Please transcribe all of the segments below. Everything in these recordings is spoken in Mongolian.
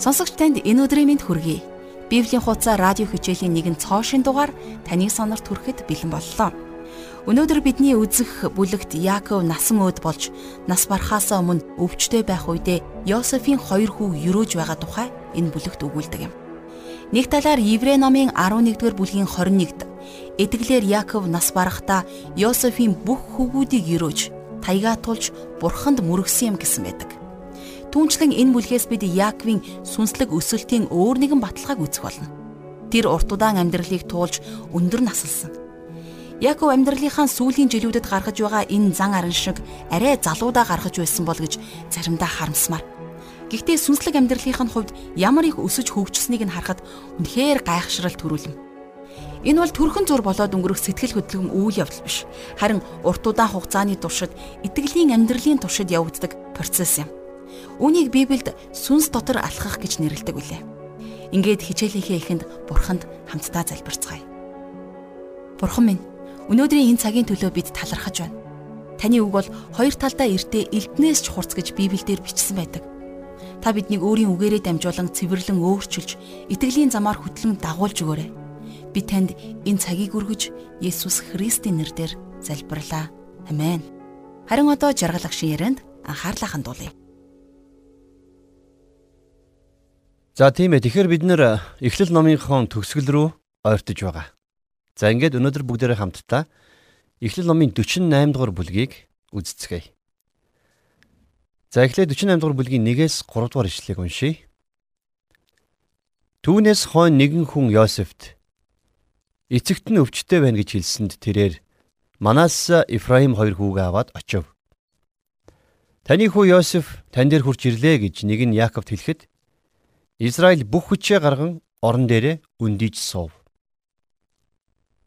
Сонсогч танд энэ өдрийн мэнд хүргэе. Библийн хуудас радио хичээлийн нэгэн цоо шин дугаар таны сонорт хүрэхэд бэлэн боллоо. Өнөөдөр бидний үзэх бүлэгт Яаков насан өөд болж нас барахаасаа өмнө өвчтөй байх үедээ Йосефийн хоёр хүү юрөөж байгаа тухай энэ бүлэгт өгүүлдэг юм. Нэг талаар Еврей номын 11-р бүлгийн 21-д эдгэлээр Яаков нас барахдаа Йосефийн бүх хүүгүүдийг юрөөж таяга тулж бурханд мөрөгсөн юм гэсэн байдаг. Түүнчлэн энэ бүлгээс бид Яаковын сүнслэг өсөлтийн өөр нэгэн баталгааг үзэх болно. Тэр урт удаан амьдралыг туулж өндөр насалсан. Яаков амьдралынхаа сүүлийн жилүүдэд гаргаж байгаа энэ зан аран шиг арай залуудаа гаргаж байсан бол гэж заримдаа харамсмаар. Гэхдээ сүнслэг амьдралынхаа хувьд ямар их өсөж хөгжсөнийг нь харахад үнэхээр гайхшрал төрүүлнэ. Энэ бол төрхөн зур болоод өнгөрөх сэтгэл хөдлөм үйл явдал биш. Харин урт удаан хугацааны туршид итгэлийн амьдралын туршид явагддаг процесс юм. Үүнийг Библиэд сүнс дотор алхах гэж нэрлэдэг үлээ. Ингээд хичээлийнхээ эхэнд Бурханд хамтдаа залбирцгаая. Бурхан минь, өнөөдрийн энэ цагийн төлөө бид талархаж байна. Таны үг бол хоёр талдаа эртээ элднээс ч хурц гэж Библиэлд бичсэн байдаг. Та биднийг өөрийн үгээрээ дамжуулан цэвэрлэн өөрчилж, итгэлийн замаар хөтлөн дагуулж өгөөрэй. Би танд энэ цагийг өргөж Есүс Христийн нэрээр залбирлаа. Амен. Харин одоо жаргалах шин ярианд анхаарлаа хандуулъя. За тийм ээ. Тэгэхээр бид нэр Эхлэл номынхон төгсгөл рүү ойртож байгаа. За ингээд өнөөдөр бүгдээрээ хамтдаа Эхлэл номын 48 дугаар бүлгийг үздэцгээе. За эхлээд 48 дугаар бүлгийн 1-ээс 3 дугаар ишлэгийг уншийе. Түүнээс хойно нэгэн хүн Йосефт эцэгт нь өвчтөй байна гэж хэлсэнд тэрээр Манас Ифраим хоёр хүүгээ аваад очив. Таны хүү Йосеф тань дээр хурж ирлээ гэж нэг нь Яаковт хэлэхэд Израиль бүх хүчээ гарган орон дээрээ үндийж суув.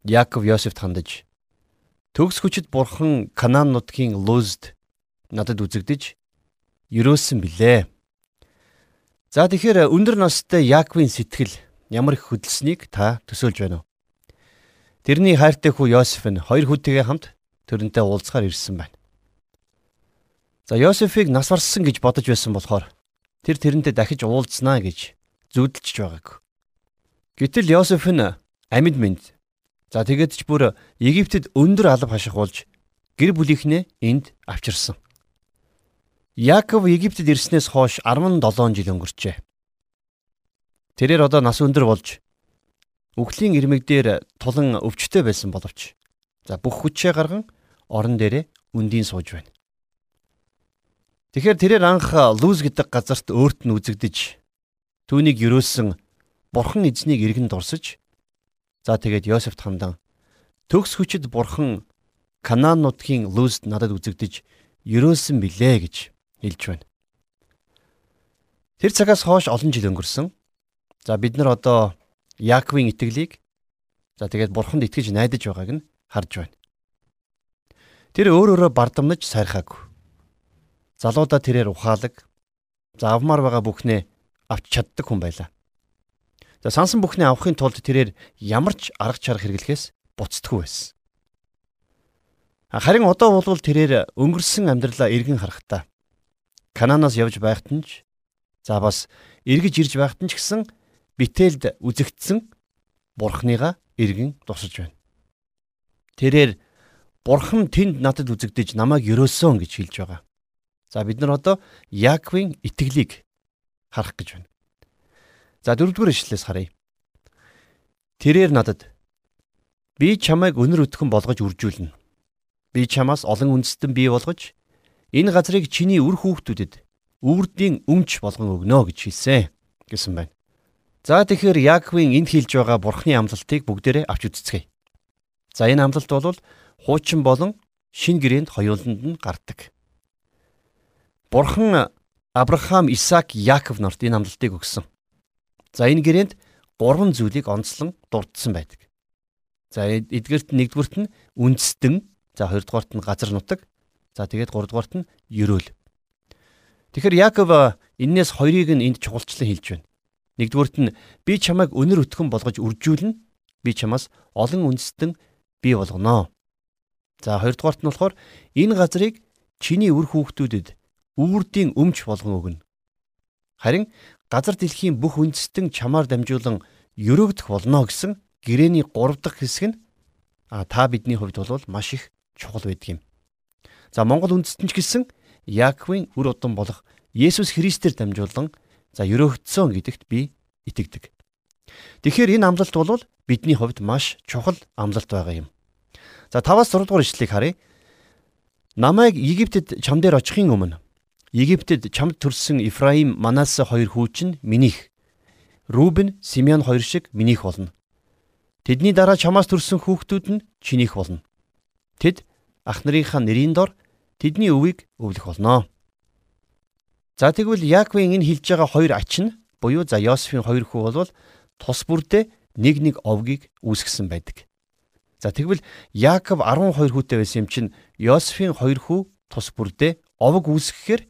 Яаков Йосефт хандаж төгс хүчит бурхан Канаан нутгийн Лузд надад үзэгдэж ерөөсөн билээ. За тэгэхээр өндөр настай Яаковын сэтгэл ямар их хөдөлсөнийг та төсөөлж байна уу? Тэрний хайртай хүү Йосеф нь хоёр хүүтэйгээ хамт тэрнтэй уулзахаар ирсэн байна. За Йосефийг нас барсан гэж бодож байсан болохоор тэр тэрнтэй дахиж уулзнаа гэж зүудэлж байгааг. Гэтэл Йосеф нь амьд мэд. За тэгээд ч бүр Египтэд өндөр алба хашихуулж гэр бүлийнхнээ энд авчирсан. Яаков Египтэд ирснээс хойш 17 жил өнгөрчээ. Тэрээр одоо нас өндөр болж үхлийн ирмэг дээр тулан өвчтөй байсан боловч за бүх хүчээ гарган орон дээрээ үндийн сууж байна. Тэгэхээр тэрээр анх Луз гэдэг газарт өөрт нь үзэгдэж түүнийг юрөөсөн бурхан эзнийг иргэн дурсаж за тэгээд Йосефт хандан төгс хүчит бурхан Канаан нутгийн Лузд надад үзэгдэж юрөөсөн билээ гэж хэлж байна. Тэр цагаас хойш олон жил өнгөрсөн. За бид нар одоо Яаковын итгэлийг за тэгээд бурханд итгэж найдаж байгааг нь харж байна. Тэр өөр өөрө бардамнаж сайрхаагүй. Залуудаа тэрээр ухаалаг заавмаар байгаа бүхнээ авч чаддаг хүн байлаа. За сансан бүхнээ авахын тулд тэрээр ямар ч арга чарга хэрэглэхээс буцдаггүй байсан. Харин одоо бол тэрээр өнгөрсөн амьдралаа эргэн харахтаа Кананаас явж байхад нь ч за бас эргэж ирж байхад нь ч гэсэн битээлд үзэгдсэн бурхныгаа эргэн тусаж байна. Тэрээр бурхан тэнд надад үзэгдэж намайг өрөөсөн гэж хэлж байгаа. За бид нар одоо Яаковын итгэлийг харах гэж байна. За дөрөвдүгээр ишлээс харъя. Тэрээр надад би чамайг өнөр өтгөн болгож үржүүлнэ. Би чамаас олон үндэстэн бий болгож энэ газрыг чиний үр хүүхдүүдэд үрдийн өмч болгон өгнө гэж хэлсэн гэсэн байна. За тэгэхээр Яаковын энд хэлж байгаа бурхны амлалтыг бүгдээрээ авч үзцгээе. За энэ амлалт бол хуучин болон шин гэрээнд хоёуланд нь гардаг. Бурхан Авраам, Исаак, Яаков нарт энэ амлалтыг өгсөн. За энэ гэрээнд гурван зүйлийг онцлон дурдсан байдаг. За эдгээрт нэгдүгüрт нь үндэстэн, за хоёрдугаарт нь газар нутаг, за тэгээд гуравдугаарт нь ерөөл. Тэгэхээр Яаков энээс хоёрыг нь энд чухалчлан хэлж байна. Нэгдүгüрт нь би чамайг өнөр өтгөн болгож үржүүлнэ. Би чамаас олон үндэстэн бий болгоно. За хоёрдугаарт нь болохоор энэ газрыг чиний үр хүүхдүүдэд үүрдийн өмч болгон өгнө. Харин газар дэлхийн бүх үндэстэн чамаар дамжуулан өрөөгдөх болно гэсэн гэрээний 3 дахь хэсэг нь та бидний хувьд бол маш их чухал байдаг юм. За Монгол үндэстэн ч гэсэн Яаковын үр удам болох Есүс Христээр дамжуулан за өрөөгдсөн гэдэгт би итгэдэг. Тэгэхээр энэ амлалт бол бидний хувьд маш чухал амлалт байгаа юм. За 5-аас 6 дугаар ишлэгийг харъя. Намайг Египтэд чам дээр очихын өмнө Египтэд чамд төрсэн Ифраим, Манасе хоёр хүү чинь минийх. Рубен, Симеон хоёр шиг минийх болно. Тэдний дараа чамаас төрсэн хүүхдүүд нь чинийх болно. Тэд ах нарынхаа нэрийн дор тэдний өвийг өвлөх болно. За тэгвэл Яаковын энэ хэлж байгаа хоёр ач нь буюу за Йосефийн хоёр хүү бол тус бүрдээ нэг нэг овгийг үүсгэсэн байдаг. За тэгвэл Яаков 12 хүүтэй байсан юм чинь Йосефийн хоёр хүү тус бүрдээ овог үүсгэхээр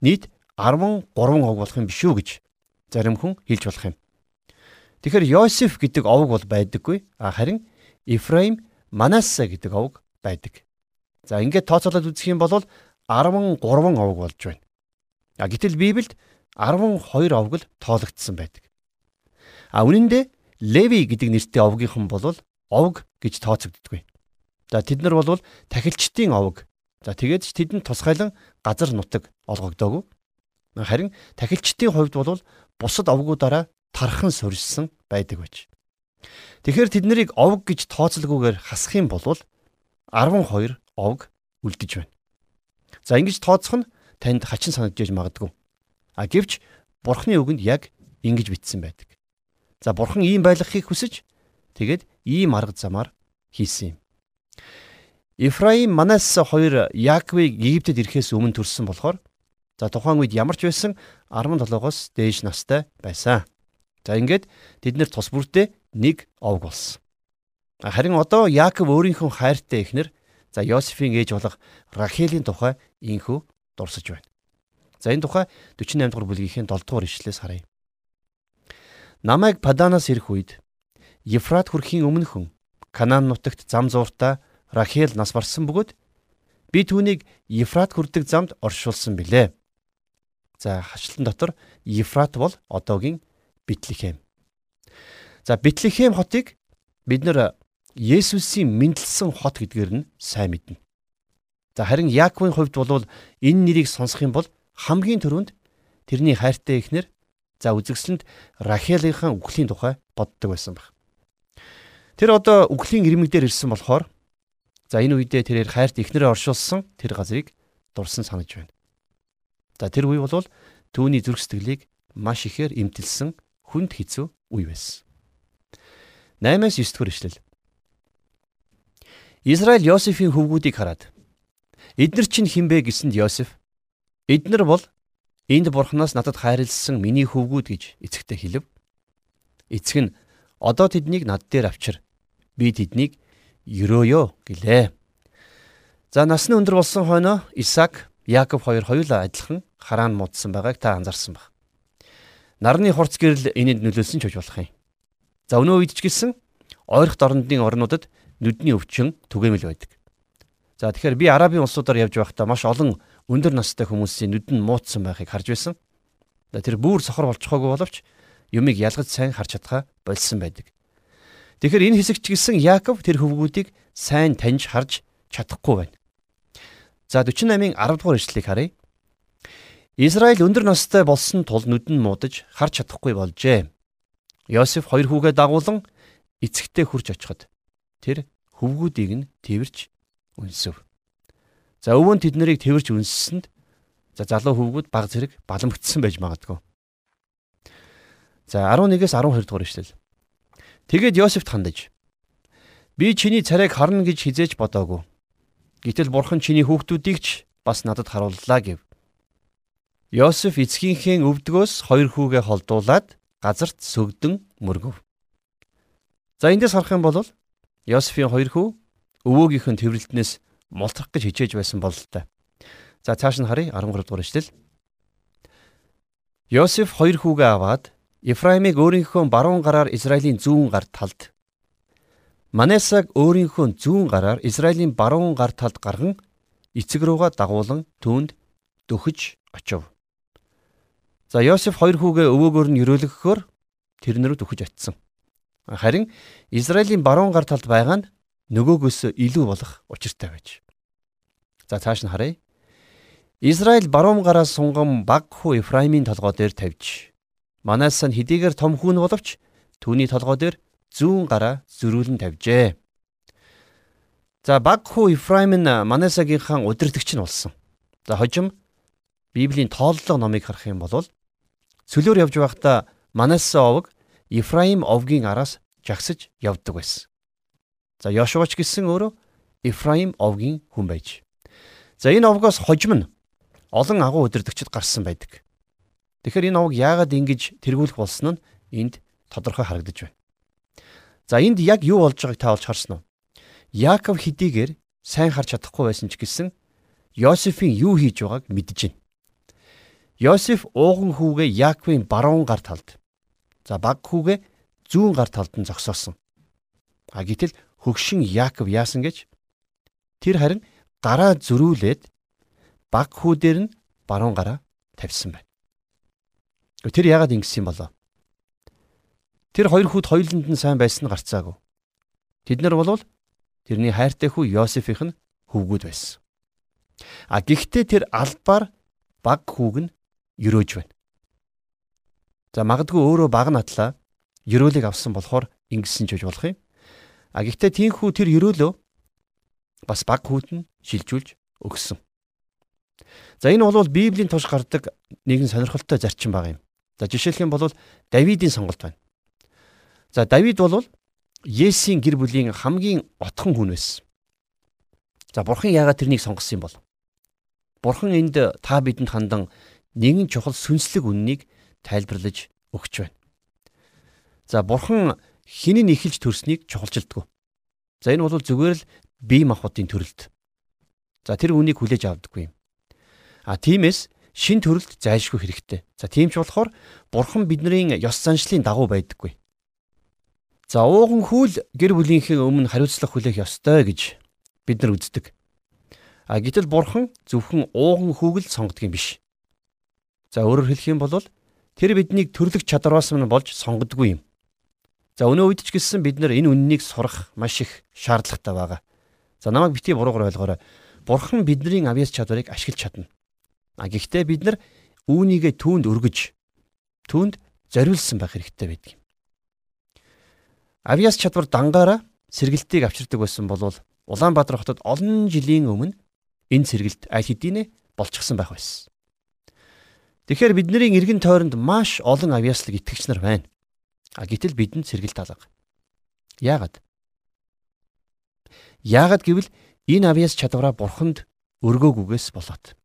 нийт 13 овг болох юм биш үү гэж зарим хүн хэлж болох юм. Тэгэхээр Йосеф гэдэг овг бол байдаггүй. Харин Ифраим, Манассе гэдэг овг байдаг. За ингээд тооцоолоод үзэх юм бол 13 овг болж байна. А гэтэл Библиэд 12 овг л тоологдсон байдаг. А үнэн дээр Леви гэдэг нэртэй овгийнхан бол овг гэж тооцогддоггүй. За тэд нар бол тахилчдын овг За тэгээд ч тэдэнд тусгайлан газар нутаг олгогдоогүй. Харин тахилчдын хувьд бол бусад овгуудаараа тархан сорьсон байдаг байж. Тэгэхээр тэд нарыг овг гэж тооцолгүйгээр хасах юм бол 12 овг үлдэж байна. За ингэж тооцох нь танд хачин санагдаж магадгүй. А гэвч бурхны үгэнд яг ингэж бичсэн байдаг. За бурхан ийм байлгахыг хүсэж тэгээд ийм арга замаар хийсэн юм. Ифраим Манассе хоёр Яаковыг Египтэд ирэхээс өмнө төрсэн болохоор за тухайн үед ямар ч байсан 17-оос дээш настай байсан. За ингээд тэд нэр тус бүртээ нэг овг болсон. Харин одоо Яаков өөрийнхөө хайртай эхнэр за Йосефийн ээж болох Рахелийн тухай инхүү дурсаж байна. За энэ тухай 48 дугаар бүлгийн 7 дугаар ишлээс харъя. Намайг Паданаас ирэх үед Ефрат хүрхийн өмнөхөн Канаан нутагт зам зууртаа Рахел нас барсан бөгөөд би түүнийг Ефрат хүрдэг замд оршуулсан билээ. За хачлан дотор Ефрат бол одоогийн Битлехэм. За Битлехэм хотыг бид нэр Есүсийн мэндэлсэн хот гэдгээр нь сайн мэднэ. За харин Яаковын хувьд бол энэ нэрийг сонсох юм бол хамгийн түрүүнд тэрний хайртай эхнэр за үзэгсэлэнд Рахелийнхаа үхлийн тухай боддог байсан баг. Тэр одоо үхлийн ирмэг дээр ирсэн болохоор За энэ үедээ тэрээр хайрт ихнэрээ оршуулсан тэр газрыг дурсан санаж байна. За тэр үе бол түүний зүрх сэтгэлийг маш ихээр имтэлсэн хүнд хэцүү үе байсан. 8-аас 9 дугаар ишлэл. Израиль Йосефийн хөвгүүдийг хараад эднэр чинь хинбэ гэсэнд Йосеф эднэр бол энд бурхнаас надад хайрлсан миний хөвгүүд гэж эцэгтэй хэлв. Эцэг нь одоо тэднийг над дээр авчир. Би тэднийг ерөөё гэлээ. За насны өндөр болсон хойноо Исаак, Яаков хоёр хоёулаа адилхан хараан муудсан байгааг та анзаарсан баг. Нарны хурц гэрэл энэнд нөлөөлсөн ч гэж болох юм. За өнөө үед ч гэсэн ойрох дорнодын орнуудад нүдний өвчин түгээмэл байдаг. За тэгэхээр би арабын улсуудаар явж байхдаа маш олон өндөр настай хүмүүсийн нүд нь муутсан байхыг харж байсан. Тэр бүр сохор болчихоогүй боловч юмыг ялгаж сайн харж чадхаа болсон байдаг. Тэгэхээр энэ хэсэгч гисэн Яаков тэр хөвгүүдийг сайн таньж харж чадахгүй байна. За 48-ын 10 дугаар ишлэгийг харъя. Израиль өндөр настай болсон тул нүд нь муудаж харж чадахгүй болжээ. Йосеф хоёр хүүгээ дагуулan эцэгтэй хурж очиход тэр хөвгүүдийг нь тэрвэрч үнсв. За өвөн тэд нарыг тэрвэрч үнссэнд за залуу хөвгүүд баг зэрэг баламгдсан байж магадгүй. За 11-ээс 12 дугаар ишлэл. Тэгээд Йосефт хандаж би чиний царайг харна гэж хизээж бодоогүй. Гэтэл бурхан чиний хүүхдүүдийг ч бас надад харууллаа гэв. Йосеф эцгийнхээ өвдгөөс хоёр хүүгээ холдуулаад газарт сөгдөн мөргөв. За эндээс харах юм бол Йосефийн хоёр хүү өвөөгийнх нь тэрвэрлтнээс мултрах гэж хичээж байсан бололтой. За цааш нь харъя 13 дугаар эшлэл. Йосеф хоёр хүүгээ аваад Ефраимыг өөрийнхөө баруун гараар Израилийн зүүн гар талд Манасаг өөрийнхөө зүүн гараар Израилийн баруун гар талд гарган эцэг рүүгээ дагуулan түүнд дөхөж очив. За Йосеф хоёр хүүгээ өвөөгөр нь өрөөлгөхөөр тэрнэрүүд өгч очсон. Харин Израилийн баруун гар талд байгаа нь нөгөөгөөс илүү болох учиртай байж. За цааш нь харъя. Израиль баруун гараас сунгам баг хүү Ефраимийн толгой дээр тавьж Манас нь хэдийгээр том хүүн боловч түүний толгой дээр зүүн гараа зөрүүлэн тавьжээ. За баг хүү Ефраим нь Манасагийнхаа удирдгч нь болсон. За хожим Библийн тооллого номыг харах юм бол Цөлөөр явж байхдаа Манассе овог Ефраим овгийн араас жагсаж явдаг байсан. За Йошуач гэсэн өөрөө Ефраим овгийн хүн байж. За энэ овгоос хожим нь олон агуу өдөрдөгчд гарсан байдаг. Тэгэхээр энэ овг яагаад ингэж тэргүүлэх болсон нь энд тодорхой харагдаж байна. За энд яг юу болж байгааг та олж харсан уу? Яаков хэдийгээр сайн харж чадахгүй байсан ч гэсэн Йосефийн юу хийж байгааг мэдэж байна. Йосеф ууган хүүгээ Яаковын баруун гар талд. За баг хүүгээ зүүн гар талд нь зогсоосон. А гэтэл хөгшин Яаков яасан гэж тэр харин гараа зөрүүлээд баг хүүдээр нь баруун гараа тавьсан байна. Тэр яагаад ингэсэн юм болоо? Тэр хоёр хүүд хоёуланд нь сайн байсан нь гарцаагүй. Тэд нар болвол тэрний хайртай хүү Йосефийн хөвгүүд байсан. А гэхдээ тэр албаар баг хүүг нь ерөөж байна. За магадгүй өөрөө баг надлаа ерөөлийг авсан болохоор ингэсэн ч гэж болох юм. А гэхдээ тийхүү тэр ерөөлөө бас баг хүүд нь шилжүүлж өгсөн. За энэ бол Библийн туш гардаг нэгэн сонирхолтой зарчим баг юм. За жишээлх юм бол Давидын сонголт байна. За Давид бол Есийн гэр бүлийн хамгийн отхон хүн байсан. За бурхан яагаад тэрнийг сонгосон юм бол? Бурхан энд та бидэнд хандан нэгэн чухал сүнслэг үннийг тайлбарлаж өгч байна. За бурхан хинэн ихэлж төрснийг чухалчилдаггүй. За энэ бол зүгээр л бие махбодын төрөлд. За тэр үнийг хүлээж авдаггүй юм. А тиймээс шин төрөлд зайлшгүй хэрэгтэй. За тийм ч болохоор бурхан бидний ёс заншлын дагуу байдаггүй. За ууган хүл гэр бүлийнхээ өмнө хариуцлага хүлээх ёстой гэж бид нар үздэг. А гэтэл бурхан зөвхөн ууган хүүгэл сонгодог юм биш. За өөрөөр хэлэх юм бол тэр биднийг төрлөх чадвараас нь болж сонгодгүй юм. За өнөө үед ч гэсэн бид нар энэ үннийг сурах маш их шаардлагатай байгаа. За намайг бити буруугаар ойлгоорой. Бурхан бидний авьяас чадварыг ашиглаж чадна. А гэхдээ бид нар үүнийгээ түүнд өргөж түүнд зориулсан байх хэрэгтэй байдаг юм. Авьяас чадвар дангаараа сэргэлтийг авчирдаг байсан бол Улаанбаатар хотод олон жилийн өмнө энэ сэргэлт аль хэдийнэ болчихсон байх байсан. Тэгэхээр бидний эргэн тойронд маш олон авьяаслаг итгэгч нар байна. А гэтэл бидэнд сэргэлт алга. Яагаад? Яагаад гэвэл энэ авьяас чадвараа бурханд өргөөгүйгээс болоод.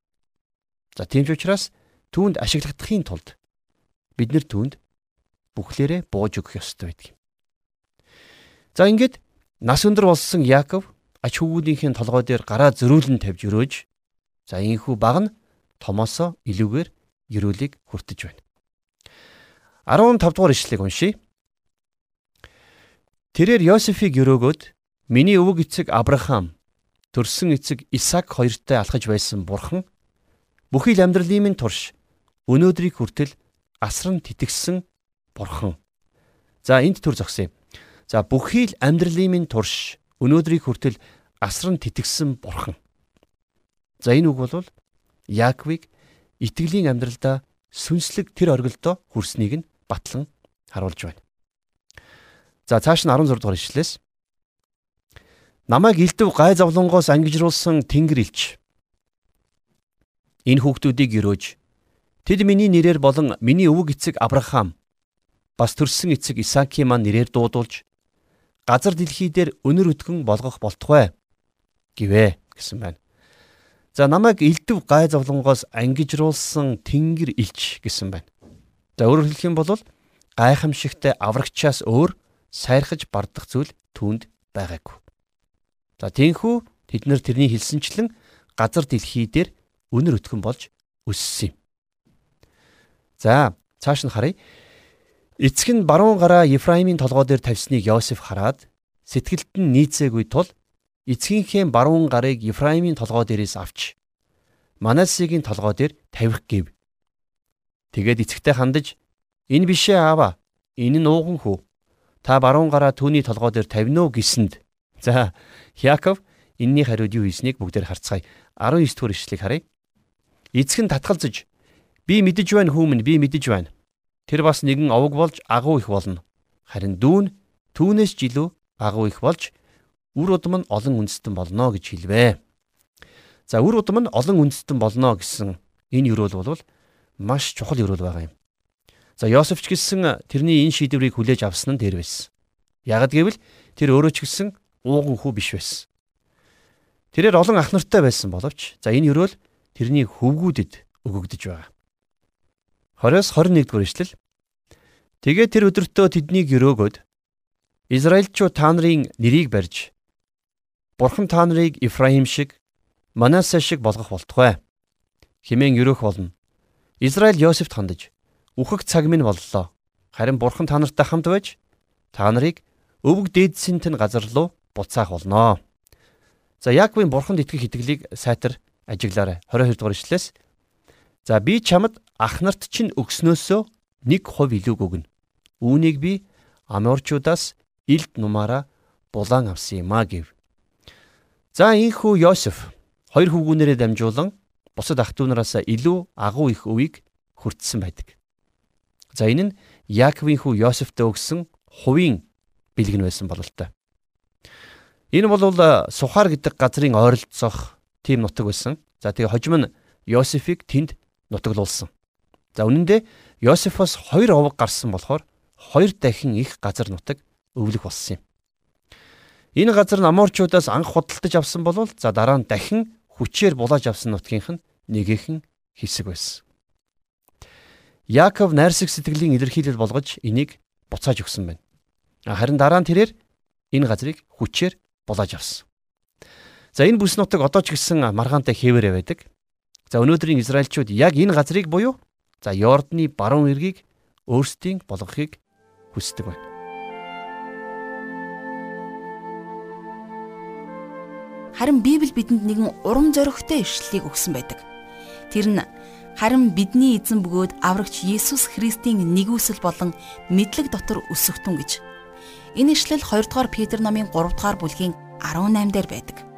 За тийм ч учраас түүнд ашиглахдахын тулд бид нэр түүнд бүхлээрээ бууж өгөх ёстой байдаг юм. За ингээд нас өндөр болсон Яаков ач хөвгүүдийнхээ толгой дээр гараа зөрүүлэн тавьж өрөөж за ийхүү баг нь томоосоо илүүгээр ерөөлийг хүртэж байна. 15 дугаар ишлэгийг уншийе. Тэрээр Йосефийг өрөөгөөд миний өвөг эцэг Авраам төрсөн эцэг Исаак хоёртой алхаж байсан бурхан бүхий л амьдралын минь турш өнөөдрийг хүртэл асран титгсэн бурхан. За энд төр зогсъё. За бүхий л амьдралын минь турш өнөөдрийг хүртэл асран титгсэн бурхан. За энэ үг бол Яаковыг итгэлийн амьдралдаа сүнслэг тэр оргилдоо хүрснийг нь батлан харуулж байна. За цааш нь 16 дугаар ишлээс Намайг илдэв гай зовлонгоос ангижруулсан Тэнгэр илч. Энэ хүүхдүүдийг өрөөж тэд миний нэрээр болон миний өвөг эцэг Авраам бас төрсөн эцэг Исаакийн маань нэрээр дуудулж газар дэлхий дээр өнөр өтгөн болгох болтугай гэвэ гэсэн байна. За намайг элдв гай зовлонгоос ангижруулсан Тэнгэр илч гэсэн байна. За өөрөөр хэлэх юм бол гайхамшигтай аврагчаас өөр сайрхаж бардах зүйл түүнд байгаагүй. За тийхүү тэд нар тэрний хэлсэнчлэн газар дэлхий дээр өнөр өтгөн болж өссөн юм. За цааш нь харъя. Эцэг нь баруун гараа Ефраимийн толгой дээр тавьсныг Йосеф хараад сэтгэлд нь нийцээгүй тул эцгийнхээ баруун гарыг Ефраимийн толгой дээрээс авч Манасигийн толгой дээр тавих гэв. Тэгээд эцэгтэй хандаж энэ бишээ аава. Энэ нь ууган хүү. Та баруун гараа түүний толгой дээр тавина уу гэсэнд. За Яаков энэний хариуд юу хийснийг бүгдээр харцгаая. 19 дугаар ишлэгийг харъя. Эцэг нь татгалзаж би мэдэж байна хүмүн би мэдэж байна. Тэр бас нэгэн овог болж агуу их болно. Харин дүүн түүнээс ч илүү агуу их болж үр удам нь олон үндэстэн болно гэж хэлвэ. За үр удам нь олон үндэстэн болно гэсэн энэ юрөөл бол маш чухал юрөөл байгаа юм. За Йосеф ч гэсэн тэрний энэ шийдвэрийг хүлээж авсан нь тэр байсан. Ягд гэвэл тэр өөрөө ч гэсэн ууган хүү биш байсан. Тэрээр олон ах нартай байсан боловч за энэ юрөөл тэрний хөвгүүдэд өгөгдөж байгаа. 20-с 21 дугаар ишлэл. Тэгээд тэр өдөртөө тэднийг өрөөгөөд Израильчууд та нарын нэрийг барьж Бурхан та нарыг Ифраим шиг Манасе шиг болгох болтугай. Химэн өрөөх болно. Израиль Йосефт хандаж үхэх цаг минь боллоо. Харин Бурхан та нартай хамт байж та нарыг өвөг дээдсийн тэн газар руу буцаах болноо. За Яаковын Бурханд итгэх итгэлийг сайтар ажиглаарай. 22 дугаар ишлээс За би чамд ах нарт чинь өгснөөсөө нэг хувь илүү өгнө. Үүнийг би Аморчуудаас илд нумаараа булаан авсан юм а гэв. За ийхүү Йосеф хоёр хүүгүүнээрээ дамжуулан бусад ах トゥ нараас илүү агуу их өвийг хүртсэн байдаг. За энэ нь Яаковын хүү Йосефтэй өгсөн хувийн бэлгэн байсан бололтой. Энэ бол Сухар гэдэг газрын ойролцоох тийм нутаг байсан. За тэгээ хожим нь Йосефийг тэнд нутаглуулсан. За үнэн дээр Йосефоос хоёр овог гарсан болохоор хоёр дахин их газар нутаг өвлөх болсон юм. Энэ газар нь Аморчуудаас анх худалдаж авсан бол за дараа нь дахин хүчээр булааж авсан нутгийнх нь нэгийнхэн хэсэг байсан. Яаков найрсаг сэтгэлийн илэрхийлэл болгож энийг буцааж өгсөн байна. Харин дараа нь тэрээр энэ газрыг хүчээр булааж авсан. За энэ бүс нутаг одоо ч гэсэн маргаантай хэвээрээ байдаг. За өнөөдрийн Израильчууд яг энэ газрыг буюу за Йордны баруун эргийг өөрсдийн болгохыг хүсдэг байна. Харин Библи бидэнд нэгэн урам зоригтой ишлэлийг өгсөн байдаг. Тэр нь харин бидний эзэн бөгөөд аврагч Есүс Христийн нэгүсэл болон мэдлэг дотор өсөختүн гэж. Энэ ишлэл 2 дугаар Петр номын 3 дугаар бүлгийн 18 дээр байдаг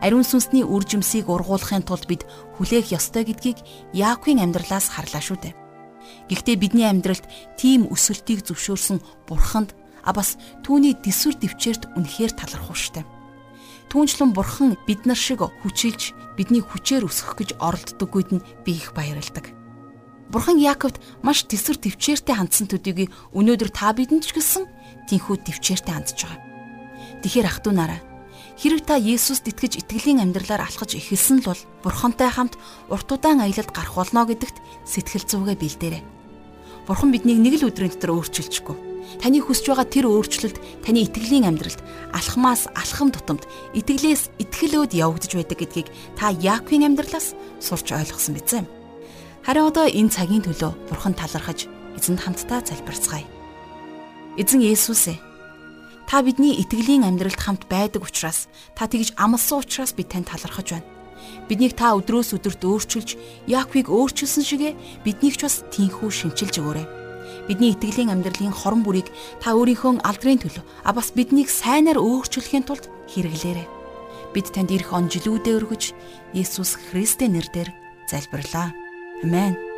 ариун сүнсний үр жимсийг ургуулахын тулд бид хүлээх ёстой гэдгийг Яаковын амьдралаас харлаа шүү дээ. Гэхдээ бидний амьдралд тийм өсөлтийг зөвшөөрсөн Бурханд а бас түүний дэсвэр төвчээрт үнэхээр талархав штэ. Түүнчлэн Бурхан бид нар шиг хүчилж бидний хүчээр өсгөх гэж оролддоггүйд нь би их баярлдаг. Бурхан Яаковт маш дэсвэр төвчээртэй хандсан төдийгүй өнөөдөр та бидэнд ч гэсэн тийхүү төвчээртэй хандж байгаа. Тэгэхээр ах トゥ нараа Хэрэг та Есүст итгэж итгэлийн амьдралаар алхаж эхэлсэн л бол Бурхантай хамт урт удаан аялалд гарах болно гэдэгт сэтгэл зүгээ бэлдээрэй. Бурхан биднийг нэг л өдрийн дотор өөрчилчихгүй. Таны хүсэж байгаа тэр өөрчлөлт таны итгэлийн амьдралд алхмаас алхам тутамд итгэлээс итгэлөөд явагдаж байдаг гэдгийг та Яаковын амьдралаас сурч ойлгосон биз ээ. Харин одоо энэ цагийн төлөө Бурхан талархаж эзэнд хамтдаа залбирцгаая. Эзэн Есүс ээ Та бидний итгэлийн амьдралд хамт байдаг учраас та тэгж амлсан учраас бид танд талархаж байна. Биднийг та өдрөөс өдөрт өөрчилж, Яаковыг өөрчилсөн шигэ биднийг ч бас тийхүү шинчилж өгөөрэй. Бидний итгэлийн амьдралын хорон бүрийг та өөрийнхөө алдрын төлөө, а бас биднийг сайнаар өөрчилөхийн тулд хэрэглээрэй. Бид танд ирэх он жилүүдээ өргөж, Есүс Христийн нэрээр залбирлаа. Амен.